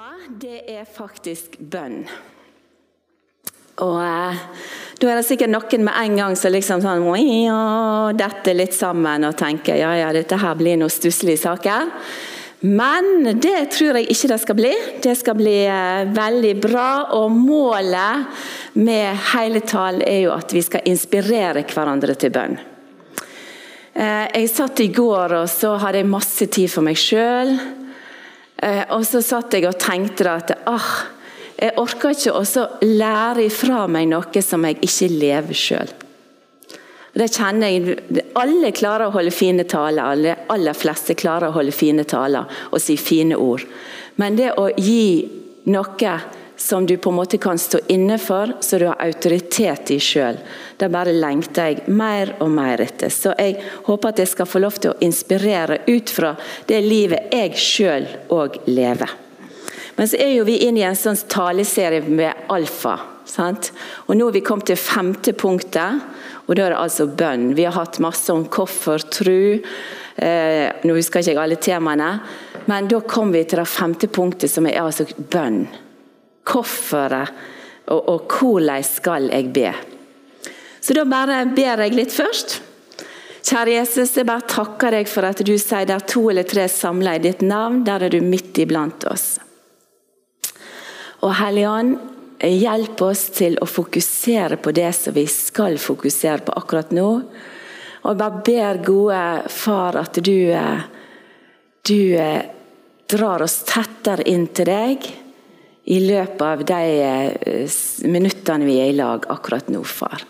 Tema det er faktisk bønn. Og eh, Da er det sikkert noen med en gang som liksom sånn ja, detter litt sammen og tenker ja, ja, dette her blir noen stusslige saker. Men det tror jeg ikke det skal bli. Det skal bli eh, veldig bra. Og målet med hele talen er jo at vi skal inspirere hverandre til bønn. Eh, Jeg satt i går og så hadde jeg masse tid for meg sjøl. Eh, Og så satt jeg og tenkte da at ah, jeg orker ikke å lære ifra meg noe som jeg ikke lever sjøl. Det kjenner jeg, Alle klarer å holde fine taler, alle aller fleste klarer å holde fine taler og si fine ord. Men det å gi noe som du på en måte kan stå inne for, så du har autoritet i sjøl, det bare lengter jeg mer og mer etter. Så jeg håper at jeg skal få lov til å inspirere ut fra det livet jeg sjøl òg lever. Men så er jo vi inne i en sånn taleserie med alfa. Sant? Og Nå er vi kommet til femte punktet, og da er det altså bønn. Vi har hatt masse om hvorfor tru. Eh, nå husker ikke jeg alle temaene, men da kom vi til det femte punktet, som er altså bønn. Hvorfor og, og hvordan skal jeg be? Så da bare ber jeg litt først. Kjære Jesus, jeg bare takker deg for at du sier der to eller tre samler i ditt navn, der er du midt iblant oss. Og Hellige hjelp oss til å fokusere på det som vi skal fokusere på akkurat nå. Og jeg bare ber gode Far at du, du drar oss tettere inn til deg i løpet av de minuttene vi er i lag akkurat nå, far.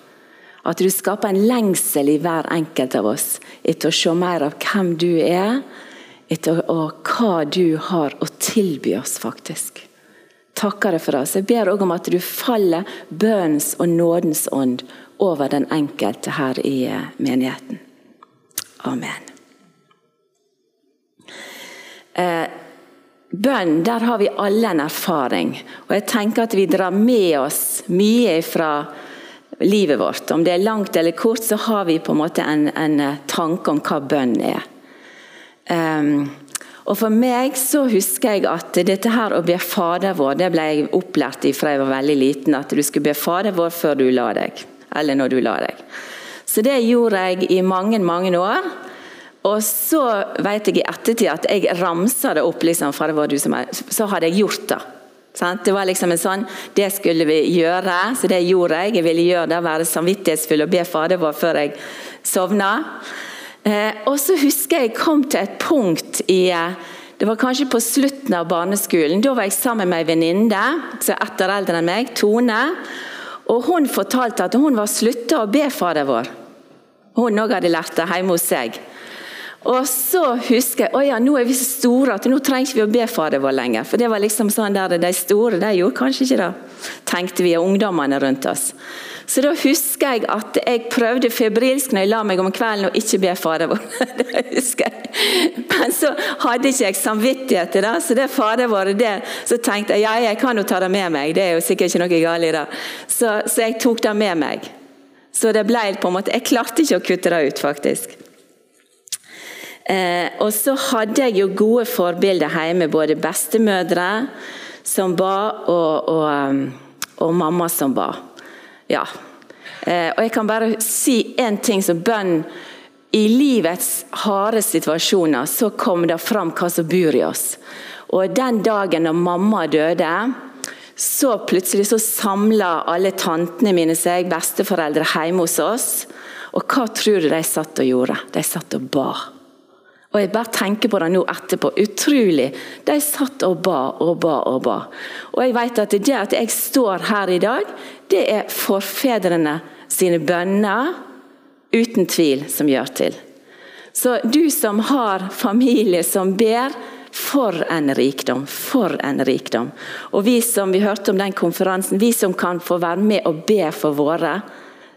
At du skaper en lengsel i hver enkelt av oss etter å se mer av hvem du er, etter og hva du har å tilby oss, faktisk takker deg for oss. Jeg ber også om at du faller bønnens og nådens ånd over den enkelte her i menigheten. Amen. Eh, bønn, der har vi alle en erfaring. Og jeg tenker at vi drar med oss mye fra livet vårt. Om det er langt eller kort, så har vi på en måte en, en tanke om hva bønn er. Um, og For meg så husker jeg at dette her å be Fader vår, det ble jeg opplært i fra jeg var veldig liten. At du skulle be Fader vår før du la deg. Eller når du la deg. Så det gjorde jeg i mange, mange år. Og så vet jeg i ettertid at jeg ramsa det opp. liksom, fra det var du som er, Så hadde jeg gjort det. Sant? Det var liksom en sånn Det skulle vi gjøre, så det gjorde jeg. Jeg ville gjøre det, være samvittighetsfull og be Fader vår før jeg sovna. Eh, og så husker jeg kom til et punkt i Det var kanskje på slutten av barneskolen. Da var jeg sammen med ei venninne som er ett år eldre enn meg, Tone. Og Hun fortalte at hun var slutta å be Fader vår. Hun òg hadde lært det hjemme hos seg. Og så husker jeg, å ja, nå er vi så store at nå trenger vi å be Fader vår lenger. For det var liksom sånn der De store de gjorde kanskje ikke det, tenkte vi og ungdommene rundt oss. Så da husker jeg at jeg prøvde febrilsk når jeg la meg om kvelden å ikke be Fader vår. det husker jeg. Men så hadde ikke jeg samvittighet til det, så det Fader vår det, så tenkte jeg ja, jeg kan jo ta det med meg. Det er jo sikkert ikke noe galt i det. Så, så jeg tok det med meg. Så det ble på en måte Jeg klarte ikke å kutte det ut, faktisk. Eh, og så hadde jeg jo gode forbilder hjemme, både bestemødre som ba, og, og, um, og mamma som ba. Ja. Eh, og jeg kan bare si én ting som bønn I livets harde situasjoner så kom det fram hva som bor i oss. Og den dagen da mamma døde, så plutselig så samla alle tantene mine seg, besteforeldre, hjemme hos oss. Og hva tror du de satt og gjorde? De satt og ba. Og Jeg bare tenker på det nå etterpå. Utrolig. De satt og ba og ba og ba. Og jeg vet at det at jeg står her i dag, det er forfedrene sine bønner, uten tvil, som gjør til. Så du som har familie som ber, For en rikdom, for en rikdom. Og vi som vi hørte om den konferansen, vi som kan få være med og be for våre,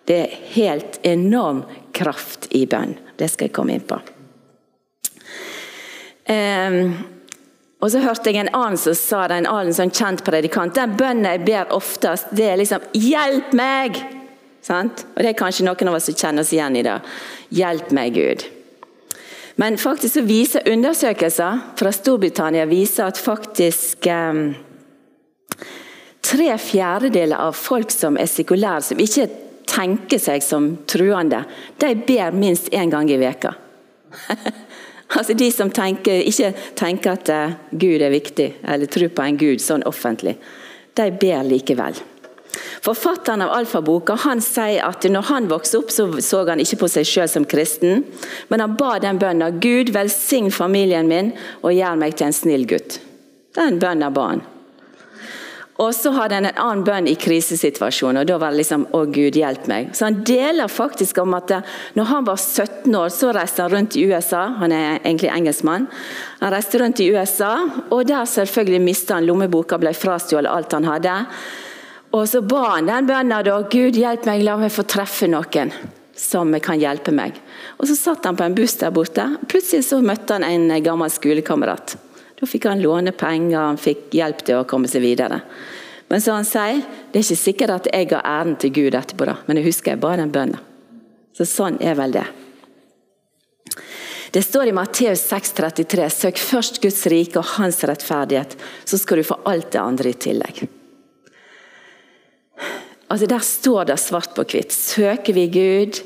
det er helt enorm kraft i bønn. Det skal jeg komme inn på. Um, og så hørte jeg en annen som sa det, en annen sånn kjent predikant. Den bønnen jeg ber oftest, det er liksom 'Hjelp meg!' Sant? Og Det er kanskje noen av oss som kjenner oss igjen i det. 'Hjelp meg, Gud'. Men faktisk så viser undersøkelser fra Storbritannia viser at faktisk um, tre fjerdedeler av folk som er sekulære, som ikke tenker seg som truende, de ber minst én gang i veka. Altså De som tenker, ikke tenker at uh, Gud er viktig, eller tror på en Gud sånn offentlig, de ber likevel. Forfatteren av alfaboka han sier at når han vokste opp, så så han ikke på seg selv som kristen, men han ba den bønnen Gud velsign familien min og gjør meg til en snill gutt. Den bønnen ba han. Og så hadde han en annen bønn i krisesituasjonen, og da var det liksom 'Å, Gud, hjelp meg'. Så han deler faktisk om at når han var 17 år, så reiste han rundt i USA. Han er egentlig engelskmann. Han reiste rundt i USA, og der selvfølgelig mista han lommeboka, ble frastjålet alt han hadde. Og så ba han den bønnen da 'Gud, hjelp meg, la meg få treffe noen' som kan hjelpe meg. Og Så satt han på en buss der borte. Plutselig så møtte han en gammel skolekamerat. Da fikk han låne penger, han fikk hjelp til å komme seg videre. Men så han sier, det er ikke sikkert at jeg ga æren til Gud etterpå, da, men jeg husker jeg ba den bønnen. Så sånn er vel det. Det står i Matteus 6,33.: Søk først Guds rike og hans rettferdighet, så skal du få alt det andre i tillegg. Altså Der står det svart på hvitt. Søker vi Gud,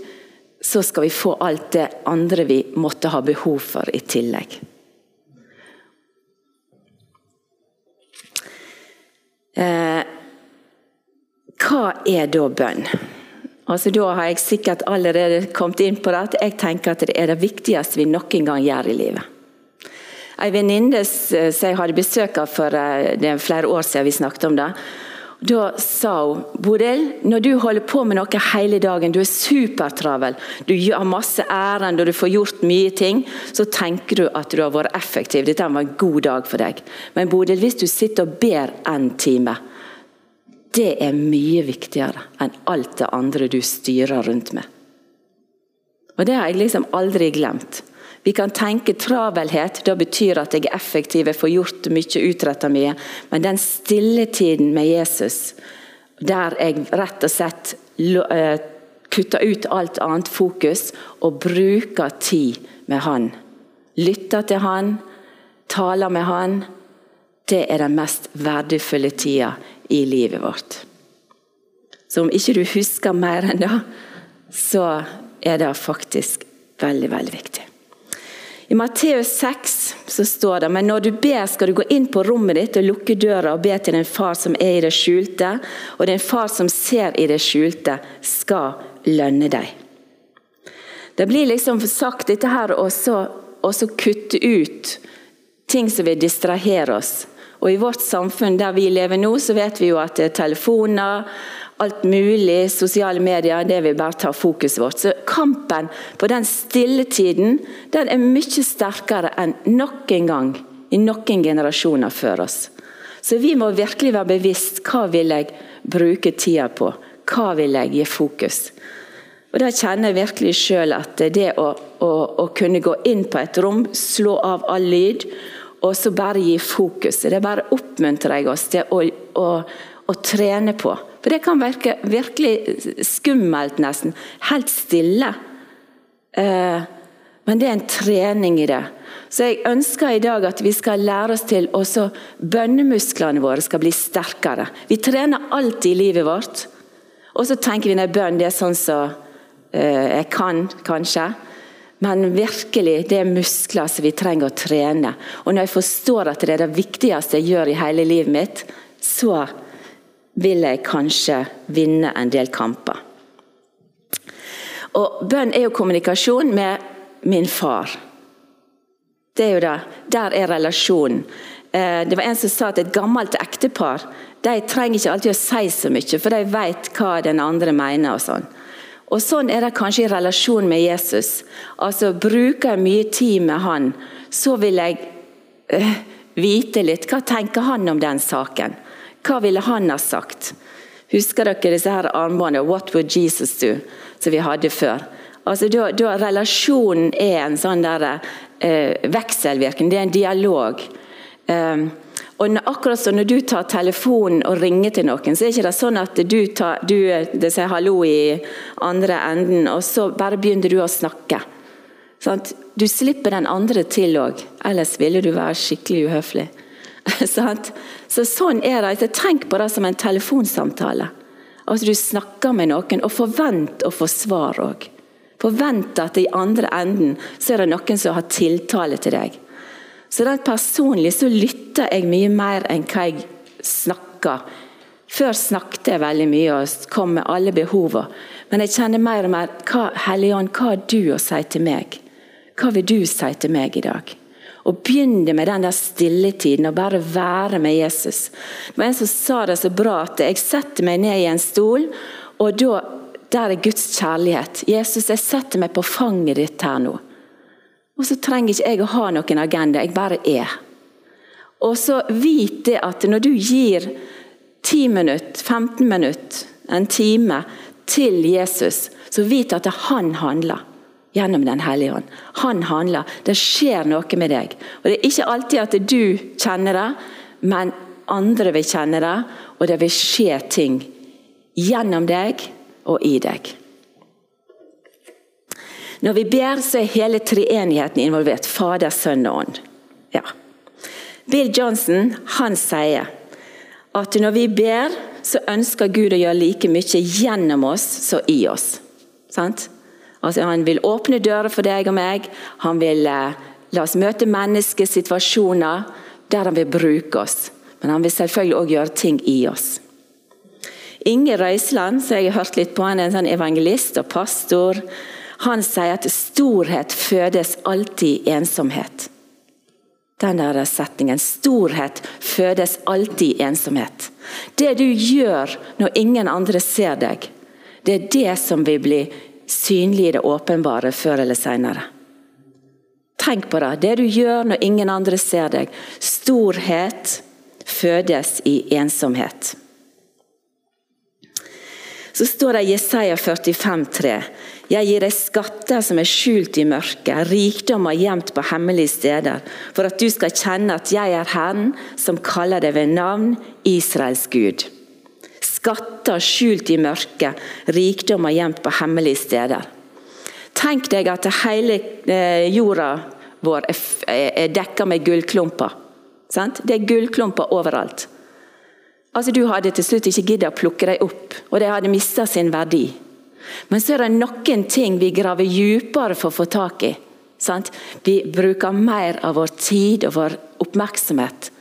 så skal vi få alt det andre vi måtte ha behov for i tillegg. Eh, hva er da bønn? Altså Da har jeg sikkert allerede kommet inn på det at jeg tenker at det er det viktigste vi noen gang gjør i livet. En venninne som jeg hadde besøk av for eh, er flere år siden vi snakket om det, da sa hun Bodil, når du holder på med noe hele dagen, du er supertravel, du har masse ærend og du får gjort mye ting, så tenker du at du har vært effektiv. Dette var en god dag for deg. Men Bodil, hvis du sitter og ber en time, det er mye viktigere enn alt det andre du styrer rundt med. Og Det har jeg liksom aldri glemt. Vi kan tenke travelhet, da betyr at jeg er effektiv, jeg får gjort mye, utretta mye. Men den stilletiden med Jesus, der jeg rett og slett eh, kutter ut alt annet fokus og bruker tid med Han. Lytter til Han, taler med Han. Det er den mest verdifulle tida i livet vårt. Så om ikke du husker mer enn det, så er det faktisk veldig, veldig viktig. I Matteus 6 så står det men når du ber, skal du gå inn på rommet ditt og lukke døra og be til din far som er i det skjulte, og din far som ser i det skjulte, skal lønne deg. Det blir liksom sagt dette her å kutte ut ting som vil distrahere oss. Og I vårt samfunn der vi lever nå, så vet vi jo at det er telefoner, alt mulig, sosiale medier, det vil bare ta fokuset vårt. Så kampen på den stilletiden den er mye sterkere enn noen gang i noen generasjoner før oss. Så vi må virkelig være bevisst hva vil jeg bruke tida på. Hva vil jeg gi fokus? Og Da kjenner jeg virkelig sjøl at det å, å, å, kunne gå inn på et rom, slå av all lyd, og så bare gi fokus. Det bare oppmuntrer jeg oss til å, å, å trene på. For det kan virke virkelig skummelt, nesten. Helt stille. Eh, men det er en trening i det. Så jeg ønsker i dag at vi skal lære oss til også bønnemusklene våre skal bli sterkere. Vi trener alltid i livet vårt. Og så tenker vi at bønn det er sånn som eh, jeg kan, kanskje. Men virkelig, det er muskler som vi trenger å trene. Og når jeg forstår at det er det viktigste jeg gjør i hele livet mitt, så vil jeg kanskje vinne en del kamper. Og Bønn er jo kommunikasjon med min far. Det er jo det. Der er relasjonen. Eh, det var En som sa at et gammelt ektepar de trenger ikke alltid å si så mye, for de vet hva den andre mener. og sånn. Og Sånn er det kanskje i relasjon med Jesus. Altså Bruker jeg mye tid med han, så vil jeg øh, vite litt. Hva tenker han om den saken? Hva ville han ha sagt? Husker dere disse her armbåndene 'What would Jesus do?' som vi hadde før? Altså, da, da Relasjonen er en sånn der, eh, vekselvirkning, det er en dialog. Um, og når, akkurat som når du tar telefonen og ringer til noen, så er det ikke sånn at du, tar, du det sier hallo i andre enden, og så bare begynner du å snakke. Sånn, du slipper den andre til òg, ellers ville du være skikkelig uhøflig. så Sånn er det. Tenk på det som en telefonsamtale. Altså Du snakker med noen, og forvent å få svar òg. Forvent at i andre enden så er det noen som har tiltale til deg. Så rent personlig så lytter jeg mye mer enn hva jeg snakker. Før snakket jeg veldig mye og kom med alle behovene. Men jeg kjenner mer og mer hva Helligånd, hva har du å si til meg? Hva vil du si til meg i dag? Og begynne med den der stilletiden og bare være med Jesus. Det var En som sa det så bra at jeg setter meg ned i en stol, og da, der er Guds kjærlighet. Jesus, jeg setter meg på fanget ditt her nå. Og så trenger ikke jeg å ha noen agenda, jeg bare er. Og så vit det at når du gir 10 minutter, 15 minutter, en time til Jesus, så vit at han handler gjennom Den hellige ånd. Han handler. Det skjer noe med deg. Og Det er ikke alltid at du kjenner det, men andre vil kjenne det, og det vil skje ting gjennom deg og i deg. Når vi ber, så er hele treenigheten involvert. Fader, Sønn og Ånd. Ja. Bill Johnson han sier at når vi ber, så ønsker Gud å gjøre like mye gjennom oss som i oss. Sant? Altså, han vil åpne dører for deg og meg. Han vil eh, la oss møte menneskesituasjoner der han vil bruke oss. Men han vil selvfølgelig òg gjøre ting i oss. Inge Røiseland, som jeg har hørt litt på, han er en sånn evangelist og pastor. Han sier at storhet fødes alltid i ensomhet. Den der setningen. Storhet fødes alltid i ensomhet. Det du gjør når ingen andre ser deg, det er det som vil bli synlig i det åpenbare før eller senere. Tenk på det. Det du gjør når ingen andre ser deg. Storhet fødes i ensomhet. Så står det i Jesaja 45, 3. Jeg gir deg skatter som er skjult i mørket, rikdommer gjemt på hemmelige steder, for at du skal kjenne at jeg er Herren som kaller deg ved navn, Israels Gud. Skatter skjult i mørket, rikdommer gjemt på hemmelige steder. Tenk deg at hele eh, jorda vår er dekka med gullklumper. Det er gullklumper overalt. Altså, Du hadde til slutt ikke giddet å plukke dem opp, og de hadde mista sin verdi. Men så er det noen ting vi graver dypere for å få tak i. Sant? Vi bruker mer av vår tid og vår oppmerksomhet.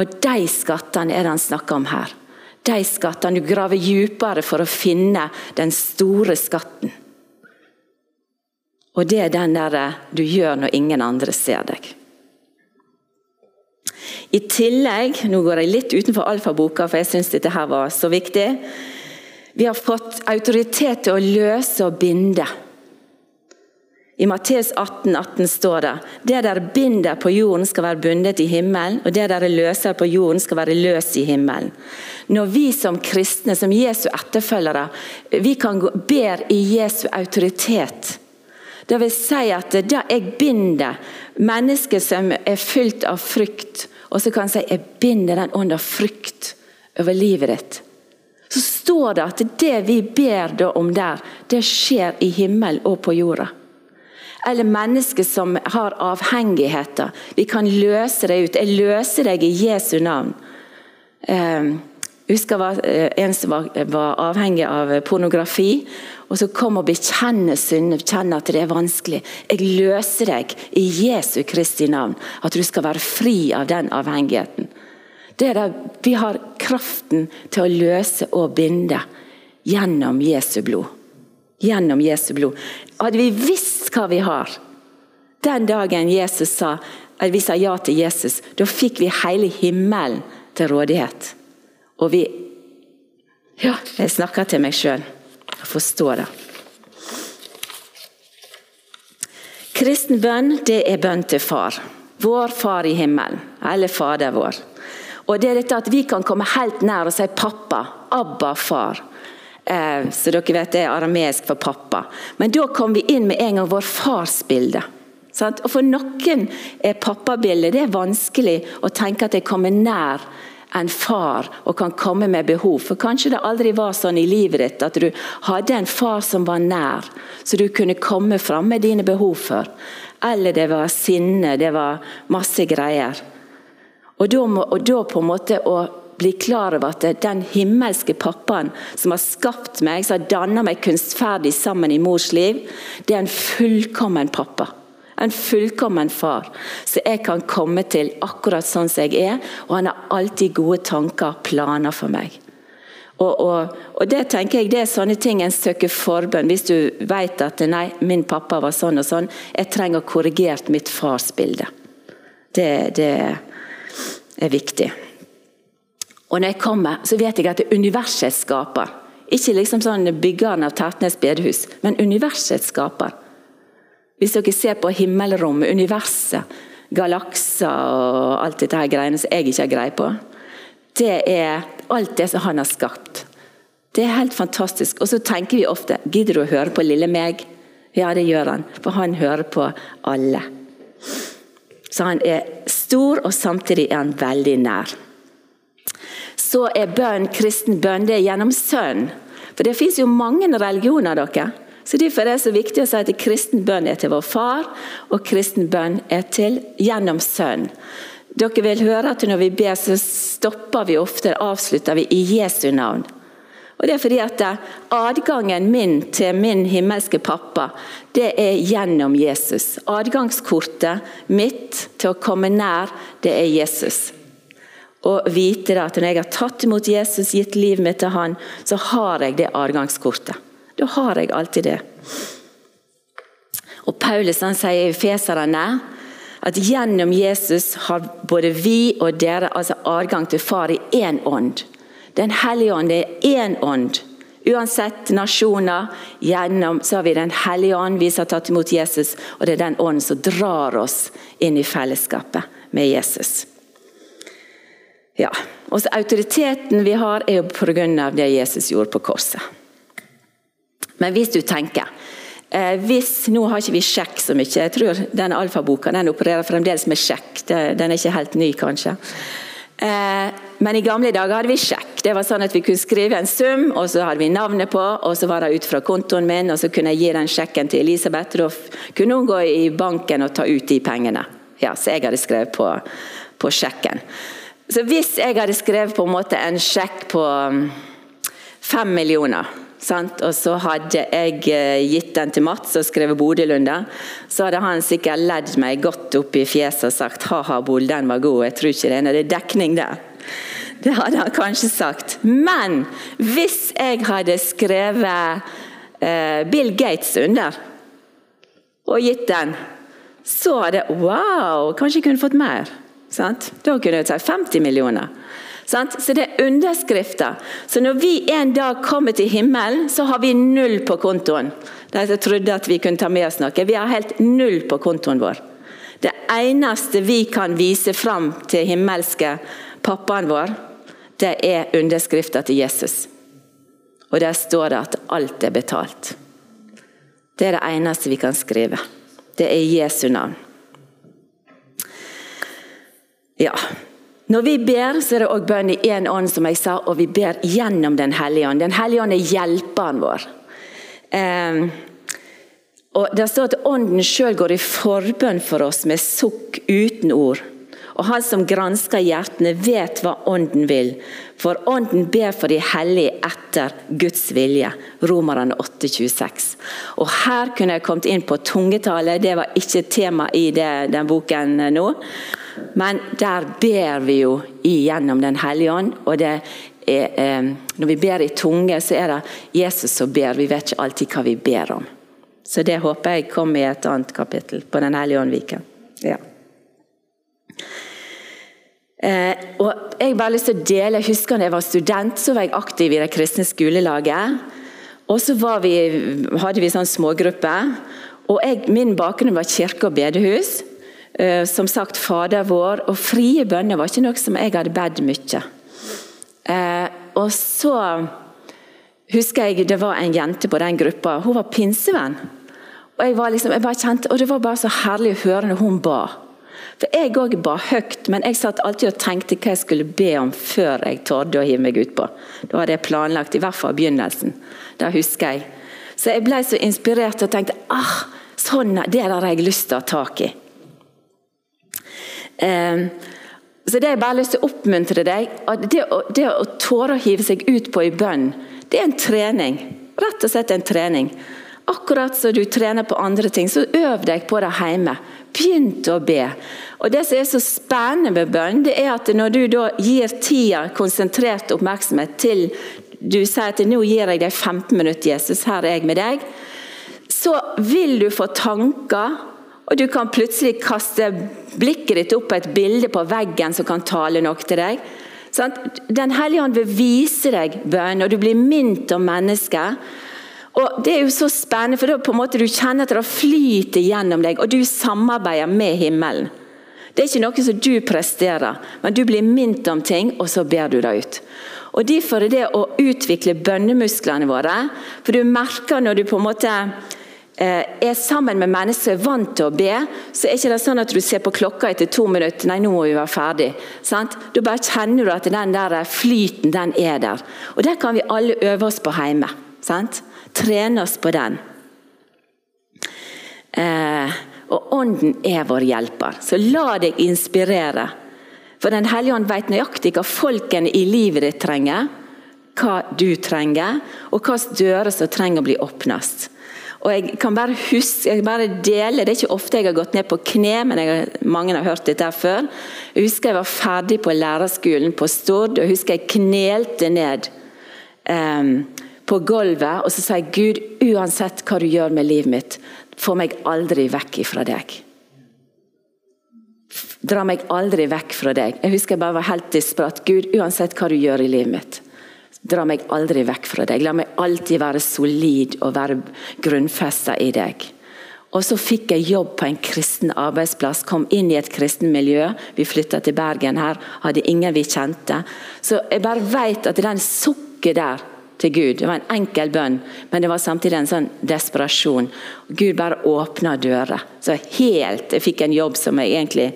Og de skattene er det han snakker om her de skattene. Du graver dypere for å finne den store skatten. Og det er den der eh, du gjør når ingen andre ser deg. I tillegg, nå går jeg litt utenfor alfaboka, for jeg syns dette her var så viktig. Vi har fått autoritet til å løse og binde. I Matteus 18, 18 står det det dere binder på jorden skal være bundet i himmelen, og det dere løser på jorden skal være løst i himmelen. Når vi som kristne, som Jesu etterfølgere, vi kan ber i Jesu autoritet. Det vil si at det jeg binder mennesker som er fylt av frykt, og så kan jeg si jeg binder den ånd av frykt over livet ditt, så står det at det vi ber om der, det skjer i himmelen og på jorda eller mennesker som har avhengigheter. Vi kan løse deg ut. Jeg løser deg i Jesu navn. Ehm, jeg husker var eh, en som var, avhengig av pornografi, og så kom og bekjenne synd, kjenne at det er vanskelig. Jeg løser deg i Jesu Kristi navn, at du skal være fri av den avhengigheten. Det er det, vi har kraften til å løse og binde gjennom Jesu blod. Gjennom Jesu blod. Hadde vi visst hva vi har Den dagen Jesus sa vi sa ja til Jesus, da fikk vi hele himmelen til rådighet. Og vi Ja, jeg snakker til meg sjøl. Jeg forstår det. Kristen bønn, det er bønn til far. Vår Far i himmelen, eller Fader vår. Og det er dette at Vi kan komme helt nær og si 'pappa', 'Abba, far'. Eh, så dere vet Det er arameisk for pappa. Men da kom vi inn med en gang vår farsbilde. Og For noen er pappabildet det er vanskelig å tenke at jeg kommer nær en far og kan komme med behov. For Kanskje det aldri var sånn i livet ditt at du hadde en far som var nær, så du kunne komme fram med dine behov for. Eller det var sinne, det var masse greier. Og da, og da på en måte å bli klar over at den himmelske pappaen som har skapt meg, som har dannet meg kunstferdig sammen i mors liv, det er en fullkommen pappa. En fullkommen far. Så jeg kan komme til akkurat sånn som jeg er, og han har alltid gode tanker, planer for meg. Og, og, og, det tenker jeg, det er sånne ting en søker forbønn. Hvis du vet at nei, min pappa var sånn og sånn, jeg trenger korrigert mitt farsbilde. Det, det er viktig. Og når jeg kommer, så vet jeg at det er universet skaper. Ikke liksom sånn byggeren av Tertnes bedehus, men universet skaper. Hvis dere ser på himmelrommet, universet, galakser og alt dette her greiene som jeg ikke har greie på, det er alt det som han har skapt. Det er helt fantastisk. Og så tenker vi ofte Gidder du å høre på lille meg? Ja, det gjør han. For han hører på alle. Så han er stor, og samtidig er han veldig nær. Så er bønn kristen bønn det er gjennom sønn. For det fins jo mange religioner, dere. Så Derfor er det så viktig å si at kristen bønn er til vår far, og kristen bønn er til gjennom sønn. Dere vil høre at når vi ber, så stopper vi ofte, avslutter vi i Jesu navn. Og Det er fordi at adgangen min til min himmelske pappa, det er gjennom Jesus. Adgangskortet mitt til å komme nær, det er Jesus. Og vite at når jeg har tatt imot Jesus, gitt livet mitt til han, så har jeg det adgangskortet. Da har jeg alltid det. Og Paulus han sier i Feserne at gjennom Jesus har både vi og dere altså adgang til Far i én ånd. Den hellige ånd er én ånd. Uansett nasjoner, gjennom så har vi Den hellige ånd, vi som har tatt imot Jesus. Og det er den ånden som drar oss inn i fellesskapet med Jesus. Ja, og så Autoriteten vi har, er jo pga. det Jesus gjorde på korset. Men hvis du tenker Eh, hvis, Nå har ikke vi sjekk så mye. Jeg tror denne alfaboka den opererer fremdeles med sjekk. Den er ikke helt ny, kanskje. Eh, men i gamle dager hadde vi sjekk. Det var sånn at Vi kunne skrive en sum, og så hadde vi navnet på, og så var det ut fra kontoen min, og så kunne jeg gi den sjekken til Elisabeth. Da kunne hun gå i banken og ta ut de pengene. Ja, Så jeg hadde skrevet på, på sjekken. Så hvis jeg hadde skrevet på en måte en sjekk på mm, fem millioner Sant? Og så hadde jeg eh, gitt den til Mats og skrevet Bodølunde. Så hadde han sikkert ledd meg godt opp i fjeset og sagt ha-ha, Bol, den var god. Jeg tror ikke det er er dekning der. Det hadde han kanskje sagt. Men hvis jeg hadde skrevet eh, Bill Gates under, og gitt den, så hadde Wow! Kanskje jeg kunne fått mer. Sant? Da kunne jeg tatt 50 millioner. Så det er underskrifter. Så når vi en dag kommer til himmelen, så har vi null på kontoen. De trodde at vi kunne ta med oss noe. Vi har helt null på kontoen vår. Det eneste vi kan vise fram til himmelske pappaen vår, det er underskrifta til Jesus. Og der står det at alt er betalt. Det er det eneste vi kan skrive. Det er Jesu navn. Ja, når vi ber, så er det òg bønn i én ånd, som jeg sa, og vi ber gjennom Den hellige ånd. Den hellige ånd er hjelperen vår. Eh, og Det står at Ånden sjøl går i forbønn for oss med sukk uten ord. Og Han som gransker hjertene, vet hva Ånden vil. For Ånden ber for de hellige etter Guds vilje. Romerne 8,26. Og Her kunne jeg kommet inn på tungetale, det var ikke tema i det, den boken nå. Men der ber vi jo igjennom Den hellige ånd. og det er, eh, Når vi ber i tunge, så er det Jesus som ber. Vi vet ikke alltid hva vi ber om. Så det håper jeg kommer i et annet kapittel på Den hellige ånd-viken. Ja. Eh, og jeg bare lyst til å dele, jeg husker da jeg var student, så var jeg aktiv i det kristne skolelaget. Og så vi, hadde vi sånn smågruppe. Og Min bakgrunn var kirke og bedehus. Eh, som sagt Fader vår. Og frie bønner var ikke noe som jeg hadde bedt mye. Eh, og så husker jeg det var en jente på den gruppa. Hun var pinsevenn. Og jeg, liksom, jeg bare kjente, og Det var bare så herlig å høre når hun ba. For Jeg òg ba høyt, men jeg satt alltid og tenkte hva jeg skulle be om før jeg torde å hive meg utpå. Da hadde jeg planlagt, i hvert fall begynnelsen. Det husker jeg. Så jeg ble så inspirert og tenkte ah, sånn, det har jeg lyst til å ha tak i. Eh, så det har jeg bare lyst til å oppmuntre deg. at Det å, det å tåre å hive seg ut på i bønn, det er en trening. Rett og slett en trening. Akkurat som du trener på andre ting, så øv deg på det hjemme. Begynn å be. Og Det som er så spennende med bønn, det er at når du da gir tida konsentrert oppmerksomhet til du sier at nå gir jeg deg 15 minutter, Jesus, her er jeg med deg, så vil du få tanker, og du kan plutselig kaste blikket ditt opp på et bilde på veggen som kan tale noe til deg. Den hellige ånd vil vise deg bønn, og du blir minnet om mennesket. Og Det er jo så spennende, for da på en måte du kjenner at det flyter gjennom deg, og du samarbeider med himmelen. Det er ikke noe som du presterer, men du blir minnet om ting, og så ber du det ut. Og Derfor er det å utvikle bønnemusklene våre For du merker når du på en måte er sammen med mennesker er vant til å be, så er det ikke sånn at du ser på klokka etter to minutter Nei, nå må vi være ferdig. Sant? Da bare kjenner du at den der flyten den er der. Og Det kan vi alle øve oss på hjemme. Sant? Trene oss på den. Eh, og Ånden er vår hjelper, så la deg inspirere. For Den hellige ånd vet nøyaktig hva folkene i livet ditt trenger, hva du trenger, og hvilke dører som trenger å bli åpnet. Og jeg kan bare huske, jeg bare dele, Det er ikke ofte jeg har gått ned på kne, men jeg, mange har hørt dette før. Jeg husker jeg var ferdig på lærerskolen på Stord, og jeg husker jeg knelte ned. Um, på gulvet og så sa jeg, Gud, uansett hva du gjør med livet mitt, få meg aldri vekk ifra deg. Dra meg aldri vekk fra deg. Jeg husker jeg bare var helt desperat. Gud, uansett hva du gjør i livet mitt, dra meg aldri vekk fra deg. La meg alltid være solid og være grunnfesta i deg. Og så fikk jeg jobb på en kristen arbeidsplass, kom inn i et kristen miljø. Vi flytta til Bergen her, hadde ingen vi kjente. Så jeg bare vet at den sukket der til Gud. Det var en enkel bønn, men det var samtidig en sånn desperasjon. Gud bare åpna dører. Så helt, Jeg fikk en jobb som jeg egentlig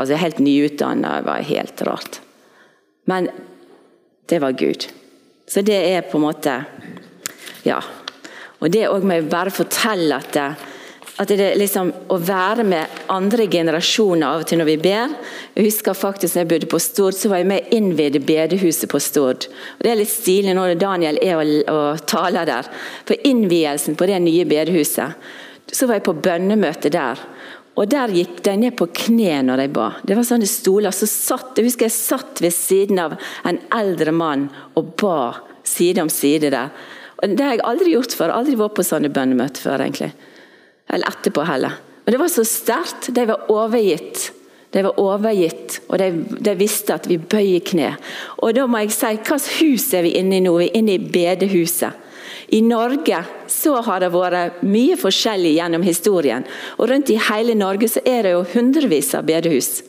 altså Helt nyutdanna var helt rart. Men det var Gud. Så det er på en måte Ja. Og det òg må jeg bare fortelle at det, at det liksom Å være med andre generasjoner av og til når vi ber. Jeg husker faktisk når jeg bodde på Stord, så var jeg med og innvide bedehuset på Stord. Og Det er litt stilig når Daniel er og, og taler der. For innvielsen på det nye bedehuset, så var jeg på bønnemøte der. Og Der gikk de ned på kne når de ba. Det var sånne stoler. så satt, Jeg husker jeg satt ved siden av en eldre mann og ba side om side der. Og Det har jeg aldri gjort før. Aldri vært på sånne bønnemøter før. egentlig. Eller etterpå heller. Men det var så sterkt. De var overgitt. De var overgitt, og de, de, visste at vi bøyer kne. Og da må jeg si, Hvilket hus er vi inne i nå? Vi er inne i bedehuset. I Norge så har det vært mye forskjellig gjennom historien. Og Rundt i hele Norge så er det jo hundrevis av bedehus.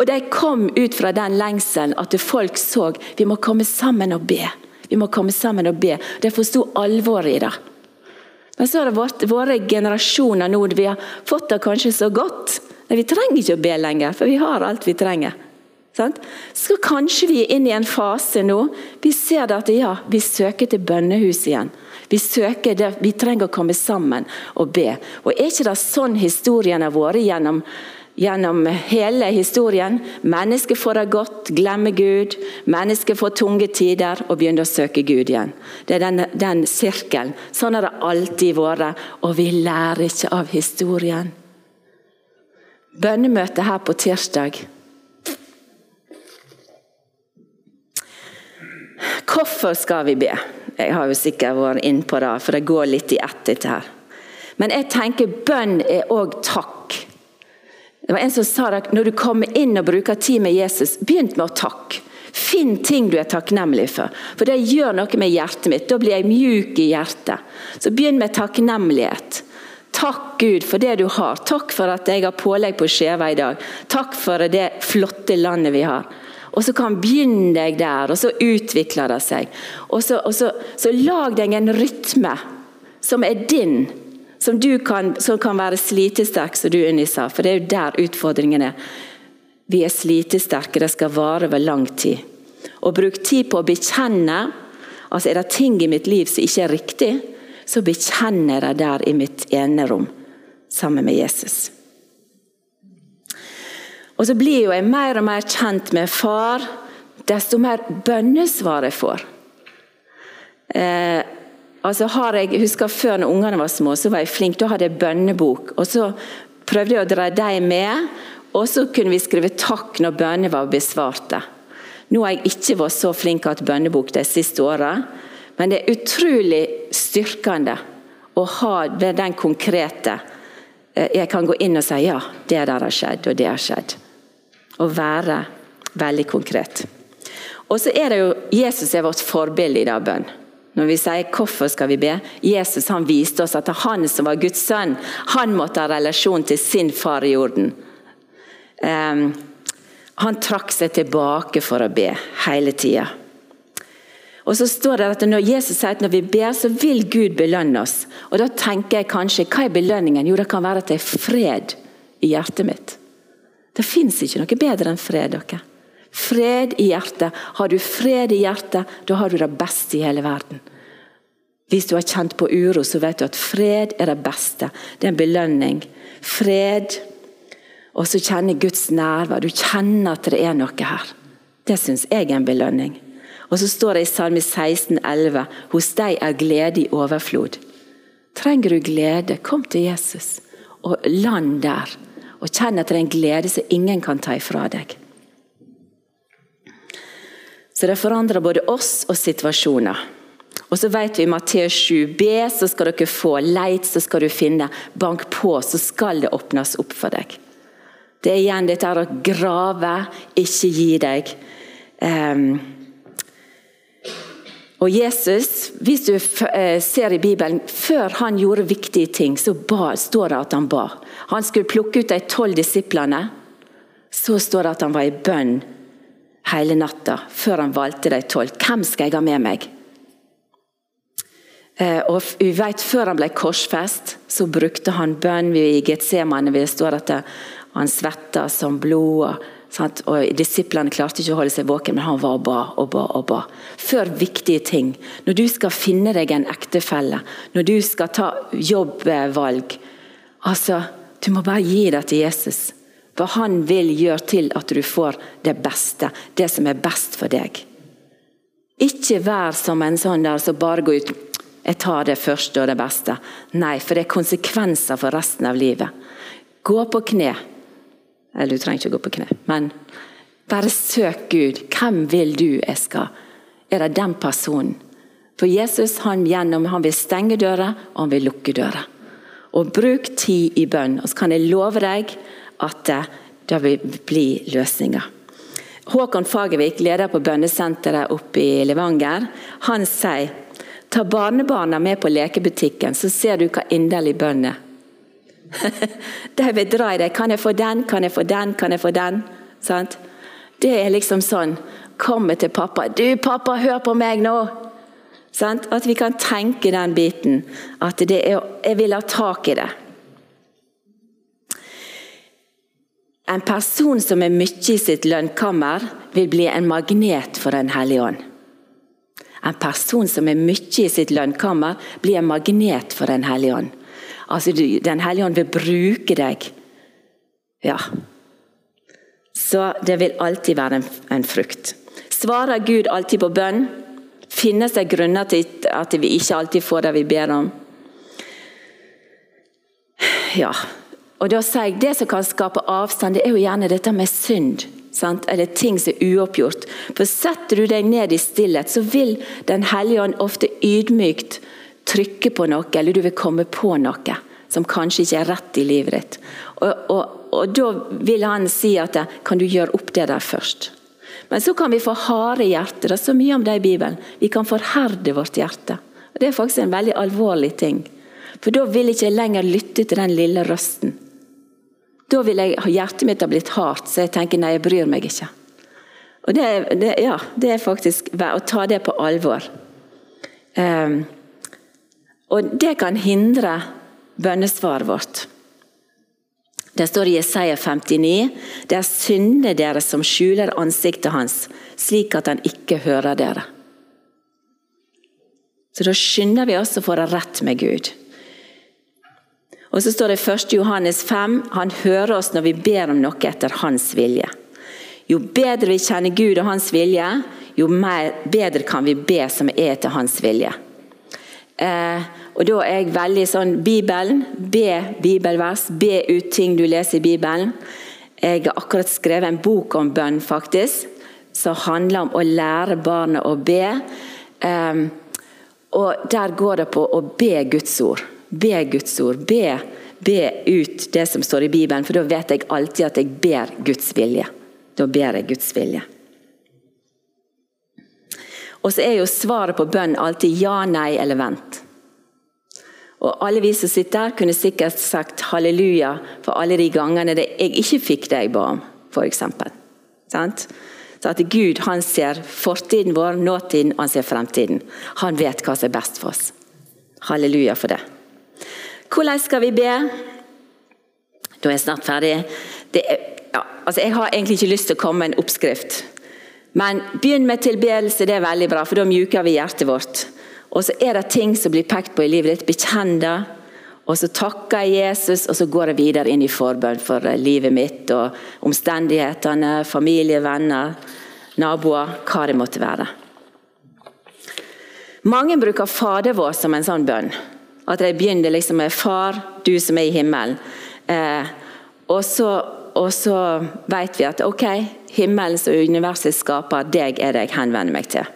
Og De kom ut fra den lengselen at folk så vi må komme sammen og be. Vi må komme sammen og be. De forsto alvoret i det. Men så har det vært våre generasjoner nå vi har fått det kanskje så godt. Men vi trenger ikke å be lenger, for vi har alt vi trenger. Så kanskje vi er inne i en fase nå vi ser det at ja, vi søker til bønnehus igjen. Vi søker det, vi trenger å komme sammen og be. Og Er ikke det sånn historien har vært gjennom gjennom hele historien. Mennesket får det godt, glemmer Gud. Mennesket får tunge tider og begynner å søke Gud igjen. Det er den, den sirkelen. Sånn har det alltid vært, og vi lærer ikke av historien. Bønnemøtet her på tirsdag. Hvorfor skal vi be? Jeg har jo sikkert vært inn på det, for det går litt i ett, dette her. Men jeg tenker bønn er òg takk. Det var En som sa at når du kommer inn og bruker tid med Jesus, begynn med å takke. Finn ting du er takknemlig for, for det gjør noe med hjertet mitt. Da blir jeg mjuk i hjertet. Så begynn med takknemlighet. Takk, Gud, for det du har. Takk for at jeg har pålegg på skjeva i dag. Takk for det flotte landet vi har. Og så kan begynne deg der, og så utvikler det seg. Og så, og så, så lag deg en rytme som er din, som, kan, som kan være slitesterk, som du Unni sa. For det er jo der utfordringen er. Vi er slitesterke, det skal vare over lang tid. Og bruk tid på å bekjenne. altså Er det ting i mitt liv som ikke er riktig, så bekjenner jeg det der i mitt enerom sammen med Jesus. Og så blir jo jeg mer og mer kjent med far, desto mer bønnesvar jeg får. Eh, altså har jeg, husker Før når ungene var små, så var jeg flink. Da hadde jeg bønnebok. og Så prøvde jeg å dra dem med, og så kunne vi skrive takk når bønnene var besvarte. Nå har jeg ikke vært så flink til bønnebok de siste åra, men det er utrolig styrkende å ha den konkrete eh, Jeg kan gå inn og si ja, det der har skjedd, og det har skjedd å være veldig konkret. Og så er det jo Jesus er vårt forbilde i dag, bønn. Når vi sier 'hvorfor skal vi be'? Jesus han viste oss at han som var Guds sønn, han måtte ha relasjon til sin far i jorden. Um, han trakk seg tilbake for å be hele tida. Og så står det at når Jesus sier at når vi ber, så vil Gud belønne oss. Og Da tenker jeg kanskje, hva er belønningen? Jo, det kan være at det er fred i hjertet mitt. Det fins ikke noe bedre enn fred. dere. Fred i hjertet. Har du fred i hjertet, da har du det beste i hele verden. Hvis du har kjent på uro, så vet du at fred er det beste. Det er en belønning. Fred, og så kjenner Guds nærvær. Du kjenner at det er noe her. Det syns jeg er en belønning. Og så står det i Salme 16, 11, hos deg er glede i overflod. Trenger du glede, kom til Jesus og land der og kjenn at det er en glede som ingen kan ta ifra deg. Så det forandrer både oss og situasjoner. Og så vet vi i Matteus 7b, så skal dere få. Leit, så skal du finne. Bank på, så skal det åpnes opp for deg. Det er igjen dette å grave, ikke gi deg. Um, og Jesus, hvis du eh, ser i Bibelen, før han gjorde viktige ting, så ba, står det at han ba. Han skulle plukke ut de tolv disiplene. Så står det at han var i bønn hele natta før han valgte de tolv. Hvem skal jeg ha med meg? Eh, og vi vet Før han ble korsfest, så brukte han bønn i Getsemane. Det står at han svetta som blod. Sant? Og Disiplene klarte ikke å holde seg våken, men han var og ba og ba. og ba. Før viktige ting. Når du skal finne deg en ektefelle, når du skal ta jobbvalg altså, Du må bare gi det til Jesus. For han vil gjøre til at du får det beste, det som er best for deg. Ikke vær som en sånn der som bare går ut jeg tar det første og det beste. Nei, for det er konsekvenser for resten av livet. Gå på kne eller du trenger ikke å gå på kne, men bare søk Gud. Hvem vil du jeg skal? Er det den personen? For Jesus han, gjennom, han vil stenge dører, og han vil lukke dører. Og Bruk tid i bønn, og så kan jeg love deg at det vil bli løsninger. Håkon Fagervik, leder på bønnesenteret oppe i Levanger, han sier ta barnebarna med på lekebutikken, så ser du hva inderlig bønn er. De vil dra i deg. 'Kan jeg få den? Kan jeg få den? Kan jeg få den?' Sant? Det er liksom sånn Kommer til pappa. 'Du, pappa, hør på meg nå!' Sant? At vi kan tenke den biten. At er, jeg vil ha tak i det. En person som er mye i sitt lønnkammer, vil bli en magnet for Den hellige ånd. En person som er mye i sitt lønnkammer, blir en magnet for Den hellige ånd. Altså, Den hellige ånd vil bruke deg. Ja. Så det vil alltid være en, en frukt. Svarer Gud alltid på bønn? Finnes det grunner til at vi ikke alltid får det vi ber om? Ja. Og da sier jeg, Det som kan skape avstand, det er jo gjerne dette med synd. Sant? Eller ting som er uoppgjort. For Setter du deg ned i stillhet, så vil Den hellige ånd ofte ydmykt trykke på noe, eller du vil komme på noe som kanskje ikke er rett i livet ditt. Og, og, og Da vil han si at kan du gjøre opp det der først. Men så kan vi få harde hjerter. Det er så mye om det i Bibelen. Vi kan forherde vårt hjerte. Og Det er faktisk en veldig alvorlig ting. For da vil jeg ikke lenger lytte til den lille røsten. Da vil jeg, hjertet mitt ha blitt hardt, så jeg tenker nei, jeg bryr meg ikke. Og det, det, ja, det er faktisk å ta det på alvor. Um, og det kan hindre bønnesvaret vårt. Det står i Jesaja 59.: Det er syndene dere som skjuler ansiktet hans, slik at han ikke hører dere. Så da skynder vi oss å få det rett med Gud. Og så står det i 1. Johannes 5.: Han hører oss når vi ber om noe etter hans vilje. Jo bedre vi kjenner Gud og hans vilje, jo mer, bedre kan vi be som er etter hans vilje. Eh, og Da er jeg veldig sånn Bibelen. Be bibelvers. Be ut ting du leser i Bibelen. Jeg har akkurat skrevet en bok om bønn, faktisk, som handler om å lære barnet å be. Um, og Der går det på å be Guds ord. Be Guds ord. Be, be ut det som står i Bibelen, for da vet jeg alltid at jeg ber Guds vilje. Da ber jeg Guds vilje. Og så er jo svaret på bønn alltid ja, nei eller vent. Og Alle vi som sitter der, kunne sikkert sagt halleluja for alle de gangene jeg ikke fikk det jeg ba om, f.eks. Så at Gud han ser fortiden vår, nåtiden han ser fremtiden. Han vet hva som er best for oss. Halleluja for det. Hvordan skal vi be? Da er jeg snart ferdig. Er, ja, altså jeg har egentlig ikke lyst til å komme med en oppskrift. Men begynn med tilbedelse, det er veldig bra, for da mjuker vi hjertet vårt. Og så er det ting som blir pekt på i livet ditt. Bekjenn det. Og så takker jeg Jesus, og så går jeg videre inn i forbønn for eh, livet mitt og omstendighetene, familie, venner, naboer, hva det måtte være. Mange bruker Fader vår som en sånn bønn. At de begynner liksom med 'Far, du som er i himmelen'. Eh, og så, og så vet vi at ok, himmelens og universets skaper, deg er det jeg henvender meg til.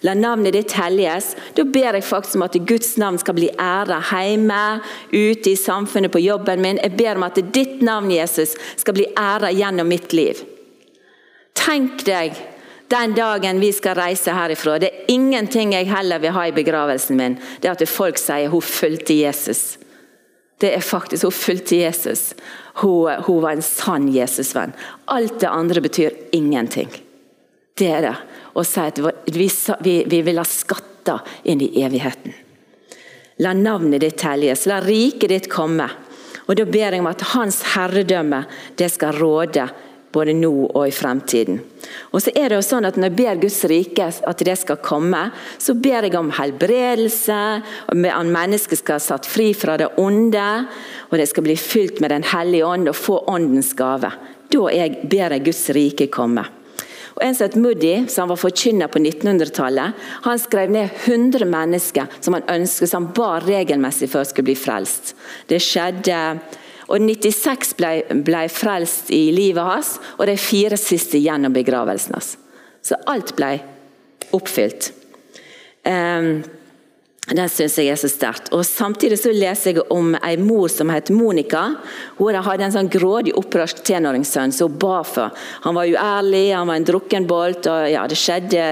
La navnet ditt helliges. Da ber jeg faktisk om at Guds navn skal bli æra hjemme, ute i samfunnet, på jobben min. Jeg ber om at ditt navn, Jesus, skal bli æra gjennom mitt liv. Tenk deg den dagen vi skal reise herifra. Det er ingenting jeg heller vil ha i begravelsen min. Det er at folk sier hun fulgte Jesus. Det er faktisk Hun fulgte Jesus. Hun, hun var en sann Jesusvenn. Alt det andre betyr ingenting. Det er det og si at vi, vi, vi vil ha skatter inn i evigheten. La navnet ditt helliges, la riket ditt komme. Og Da ber jeg om at Hans herredømme det skal råde både nå og i fremtiden. Og så er det jo sånn at Når jeg ber Guds rike at det skal komme, så ber jeg om helbredelse, at mennesket skal ha satt fri fra det onde, og det skal bli fylt med Den hellige ånd og få åndens gave. Da ber jeg Guds rike komme. Og En som het Moody, som var forkynner på 1900-tallet, han skrev ned 100 mennesker som han ønsket som han bar regelmessig for skulle bli frelst. Det skjedde og 96 ble, ble frelst i livet hans, og de fire siste gjennom begravelsen hans. Så alt ble oppfylt. Um, den syns jeg er så sterkt. Og Samtidig så leser jeg om ei mor som het Monica. Hun hadde en sånn grådig opprørsk tenåringssønn som hun ba for. Han var uærlig, han var en drukkenbolt, og ja, det skjedde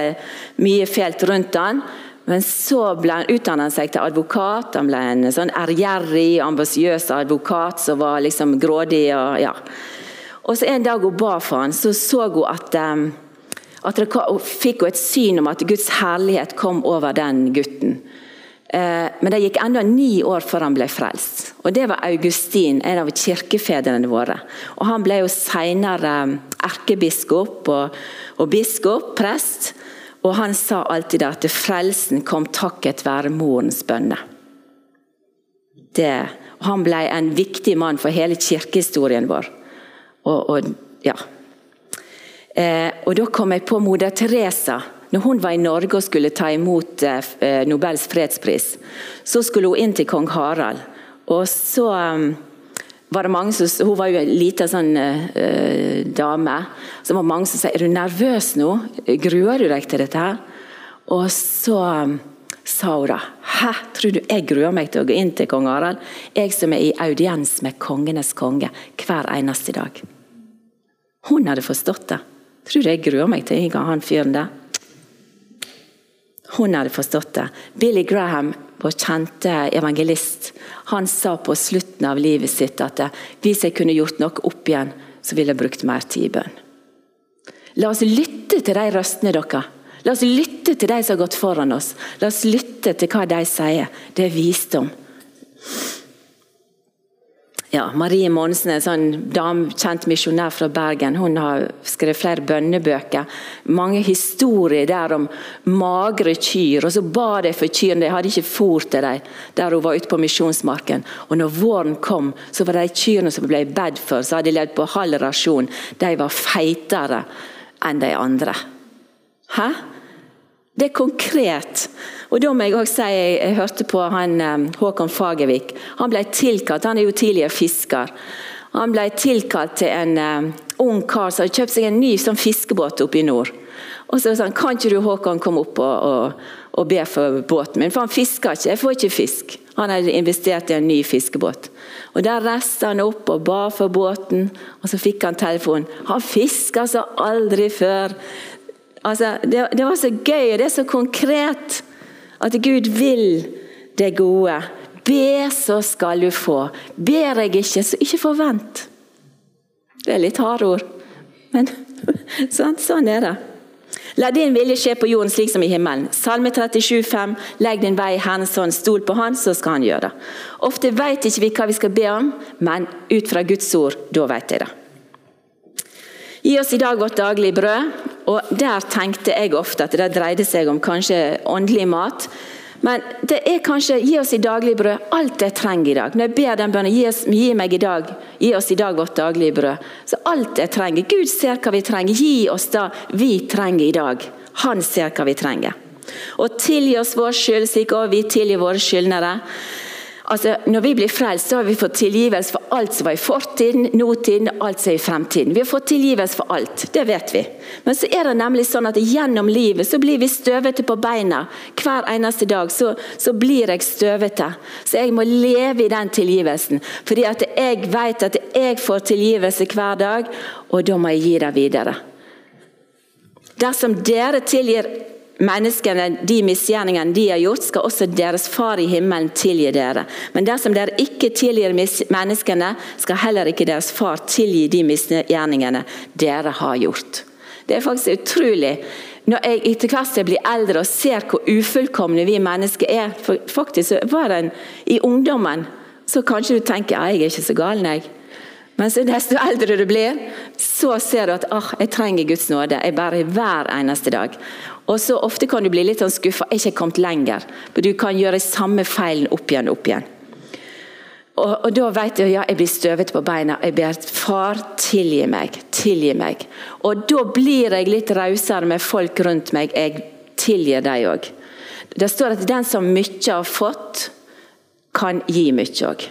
mye fælt rundt han. Men så ble han utdannet seg til advokat. Han ble en sånn ærgjerrig, ambisiøs advokat som var liksom grådig. Og, ja. og så En dag hun ba for han, så så hun at, um, at det, hun fikk hun et syn om at Guds herlighet kom over den gutten. Eh, men det gikk enda ni år før han ble frelst. Og Det var Augustin, en av kirkefedrene våre. Og Han ble jo senere erkebiskop og, og biskop, prest. Og Han sa alltid at frelsen kom takket være morens bønner. Han ble en viktig mann for hele kirkehistorien vår. Og, og ja. Eh, og Da kom jeg på moder Teresa når hun var i Norge og skulle ta imot eh, Nobels fredspris, så skulle hun inn til kong Harald. Og så um, var det mange som, Hun var jo en liten sånn uh, dame. Så var det mange som sa er du nervøs nå. Gruer du deg til dette? Og så um, sa hun da Hæ, tror du jeg gruer meg til å gå inn til kong Harald? Jeg som er i audiens med kongenes konge hver eneste dag. Hun hadde forstått det. Tror du jeg gruer meg til å ha han fyren der? Hun hadde forstått det. Billy Graham, vår kjente evangelist, han sa på slutten av livet sitt at hvis jeg kunne gjort noe opp igjen, så ville jeg brukt mer tid i bønn. La oss lytte til de røstene dere. La oss lytte til de som har gått foran oss. La oss lytte til hva de sier. Det er visdom. Ja, Marie Monsen, en sånn dam, kjent misjonær fra Bergen, hun har skrevet flere bønnebøker. Mange historier der om magre kyr. og Så ba de for kyrne, de hadde ikke fôr til dem der hun var ute på misjonsmarken. Og når våren kom, så var de kyrne som ble bedt for, så hadde de levd på halv rasjon, de var feitere enn de andre. Hæ? Det er konkret. Og da må Jeg også si, jeg, hørte på han, um, Håkon Fagervik. Han ble tilkalt, han er jo tidligere fisker. Han ble tilkalt til en um, ung kar som hadde kjøpt seg en ny sånn fiskebåt oppe i nord. Og så sa han kan ikke du Håkon komme opp og, og, og be for båten min, for han fisker ikke. Jeg får ikke fisk. Han hadde investert i en ny fiskebåt. Og Der reiste han opp og ba for båten, og så fikk han telefon. Han fisker som aldri før. Altså, det, det, var så gøy, og det er så konkret. At Gud vil det gode. Be, så skal du få. Ber jeg ikke, så ikke forvent. Det er litt harde ord, men sånn, sånn er det. La din vilje skje på jorden slik som i himmelen. Salme 37, 5. Legg din vei i Herrens hånd, stol på Han, så skal Han gjøre det. Ofte vet ikke vi hva vi skal be om, men ut fra Guds ord, da vet jeg det. Gi oss i dag vårt daglige brød. Og Der tenkte jeg ofte at det dreide seg om kanskje åndelig mat. Men det er kanskje gi oss i daglig brød alt jeg trenger i dag. Når jeg ber den bønnen gi, oss, gi meg i dag, gi oss i dag vårt daglige brød. Så alt jeg trenger. Gud ser hva vi trenger. Gi oss det vi trenger i dag. Han ser hva vi trenger. Og tilgi oss vår skyld, slik også vi tilgir våre skyldnere. Altså, når vi blir frelst, så har vi fått tilgivelse for alt som var i fortiden, nåtiden og alt som er i fremtiden. Vi har fått tilgivelse for alt, det vet vi. Men så er det nemlig sånn at gjennom livet så blir vi støvete på beina. Hver eneste dag så, så blir jeg støvete. Så jeg må leve i den tilgivelsen. Fordi at jeg vet at jeg får tilgivelse hver dag, og da må jeg gi det videre. Dersom dere tilgir menneskene de misgjerningene de har gjort, skal også deres far i himmelen tilgi dere. Men dersom dere ikke tilgir menneskene, skal heller ikke deres far tilgi de misgjerningene dere har gjort. Det er faktisk utrolig. Når jeg etter hvert jeg blir eldre og ser hvor ufullkomne vi mennesker er for Faktisk var det i ungdommen så kanskje du tenker ja, jeg er ikke så gal, jeg. Men så desto eldre du blir, så ser du at ah, jeg trenger Guds nåde. Jeg bærer hver eneste dag. Og så Ofte kan du bli litt sånn skuffa. Jeg er ikke kommet lenger. Du kan gjøre samme feilen opp igjen opp igjen. Og, og Da vet jeg ja, jeg blir støvete på beina. Jeg ber far, tilgi meg. Tilgi meg. Og da blir jeg litt rausere med folk rundt meg. Jeg tilgir dem òg. Det står at den som mye har fått, kan gi mye òg.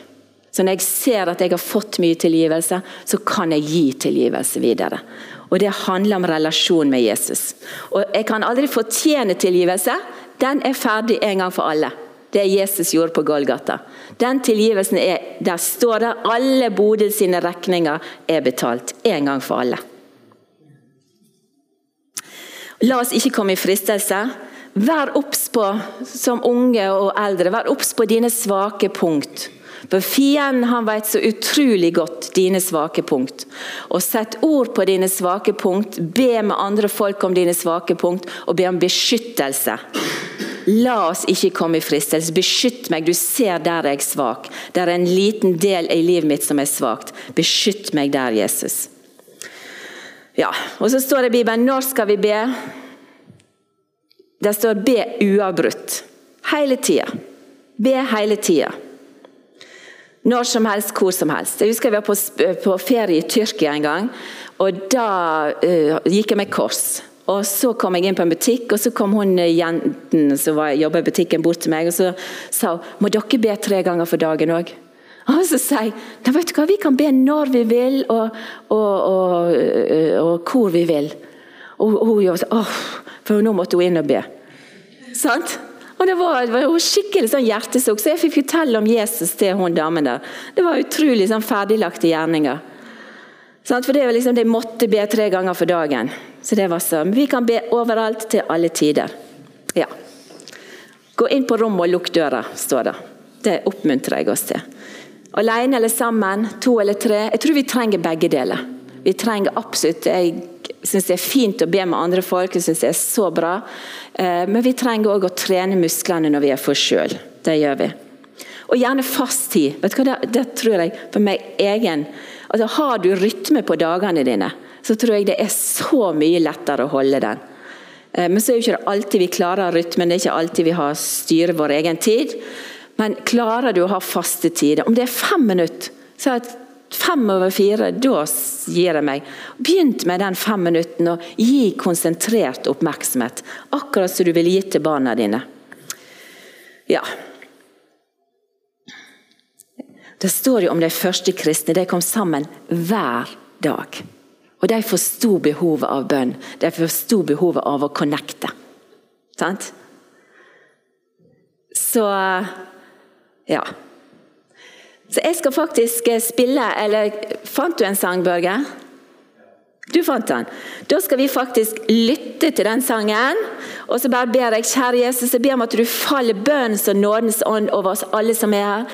Så når jeg ser at jeg har fått mye tilgivelse, så kan jeg gi tilgivelse videre. Og Det handler om relasjon med Jesus. Og Jeg kan aldri fortjene tilgivelse. Den er ferdig en gang for alle. Det Jesus gjorde på Golgata. Den tilgivelsen er, Der står det alle Bodil sine regninger er betalt. En gang for alle. La oss ikke komme i fristelse. Vær obs på, som unge og eldre, vær obs på dine svake punkt. For fienden han vet så utrolig godt dine svake punkt. Og Sett ord på dine svake punkt, be med andre folk om dine svake punkt, og be om beskyttelse. La oss ikke komme i fristelse. Beskytt meg. Du ser der jeg er svak. Det er en liten del i livet mitt som er svakt. Beskytt meg der, Jesus. Ja, og Så står det i Bibelen når skal vi be? Det står 'be uavbrutt'. Hele tida. Be hele tida. Når som helst, hvor som helst. Jeg husker jeg var på, på ferie i Tyrkia en gang. og Da uh, gikk jeg med kors. Og Så kom jeg inn på en butikk, og så kom hun eh, jenten som jobba i butikken bort til meg og så sa hun, må dere be tre ganger for dagen òg. Og så sier jeg vet du hva, vi kan be når vi vil, og, og, og, eh, og hvor vi vil. Og hun gjorde sånn, for nå måtte hun inn og be. Sant? Og Det var, det var skikkelig sånn hjertesukk, så jeg fikk fortelle om Jesus til hun damen der. Det var utrolig sånn ferdiglagte gjerninger. For det var liksom, De måtte be tre ganger for dagen. Så det var så. Vi kan be overalt til alle tider. Ja. Gå inn på rommet og lukk døra, står det. Det oppmuntrer jeg oss til. Alene eller sammen, to eller tre. Jeg tror vi trenger begge deler. Vi trenger absolutt Jeg syns det er fint å be med andre folk, jeg synes det er så bra. Eh, men vi trenger òg å trene musklene når vi er for sjøl. Det gjør vi. Og gjerne fast tid. Vet du hva, det, det tror jeg for meg egen altså Har du rytme på dagene dine, så tror jeg det er så mye lettere å holde den. Eh, men så er jo ikke alltid vi klarer rytmen, det er ikke alltid vi har styrer vår egen tid. Men klarer du å ha faste tider? Om det er fem minutter, så er det fem over fire, da gir jeg meg. Begynt med den fem minutten og gi konsentrert oppmerksomhet. Akkurat som du ville gitt til barna dine. Ja. Det står jo om de første kristne. De kom sammen hver dag. Og de forsto behovet av bønn. De forsto behovet av å connecte. Sant? Så ja. Så jeg skal faktisk eh, spille Eller fant du en sang, Børge? Du fant den. Da skal vi faktisk lytte til den sangen. Og så bare ber jeg, kjære Jesus, jeg ber om at du faller bønnens og nådens ånd over oss alle som er her.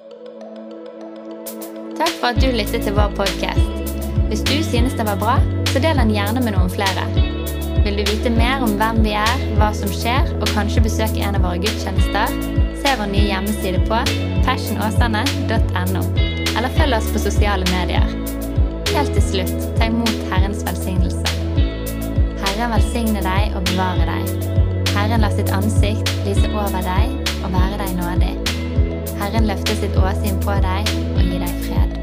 Takk for at du lyttet til vår podkast. Hvis du synes det var bra, så del den gjerne med noen flere. Vil du vite mer om hvem vi er, hva som skjer, og kanskje besøke en av våre gudstjenester? Se vår nye hjemmeside på fashionåsane.no, eller følg oss på sosiale medier. Helt til slutt, ta imot Herrens velsignelse. Herren velsigne deg og bevare deg. Herren la sitt ansikt lyse over deg og være deg nådig. Herren løfte sitt åsyn på deg og gi deg fred.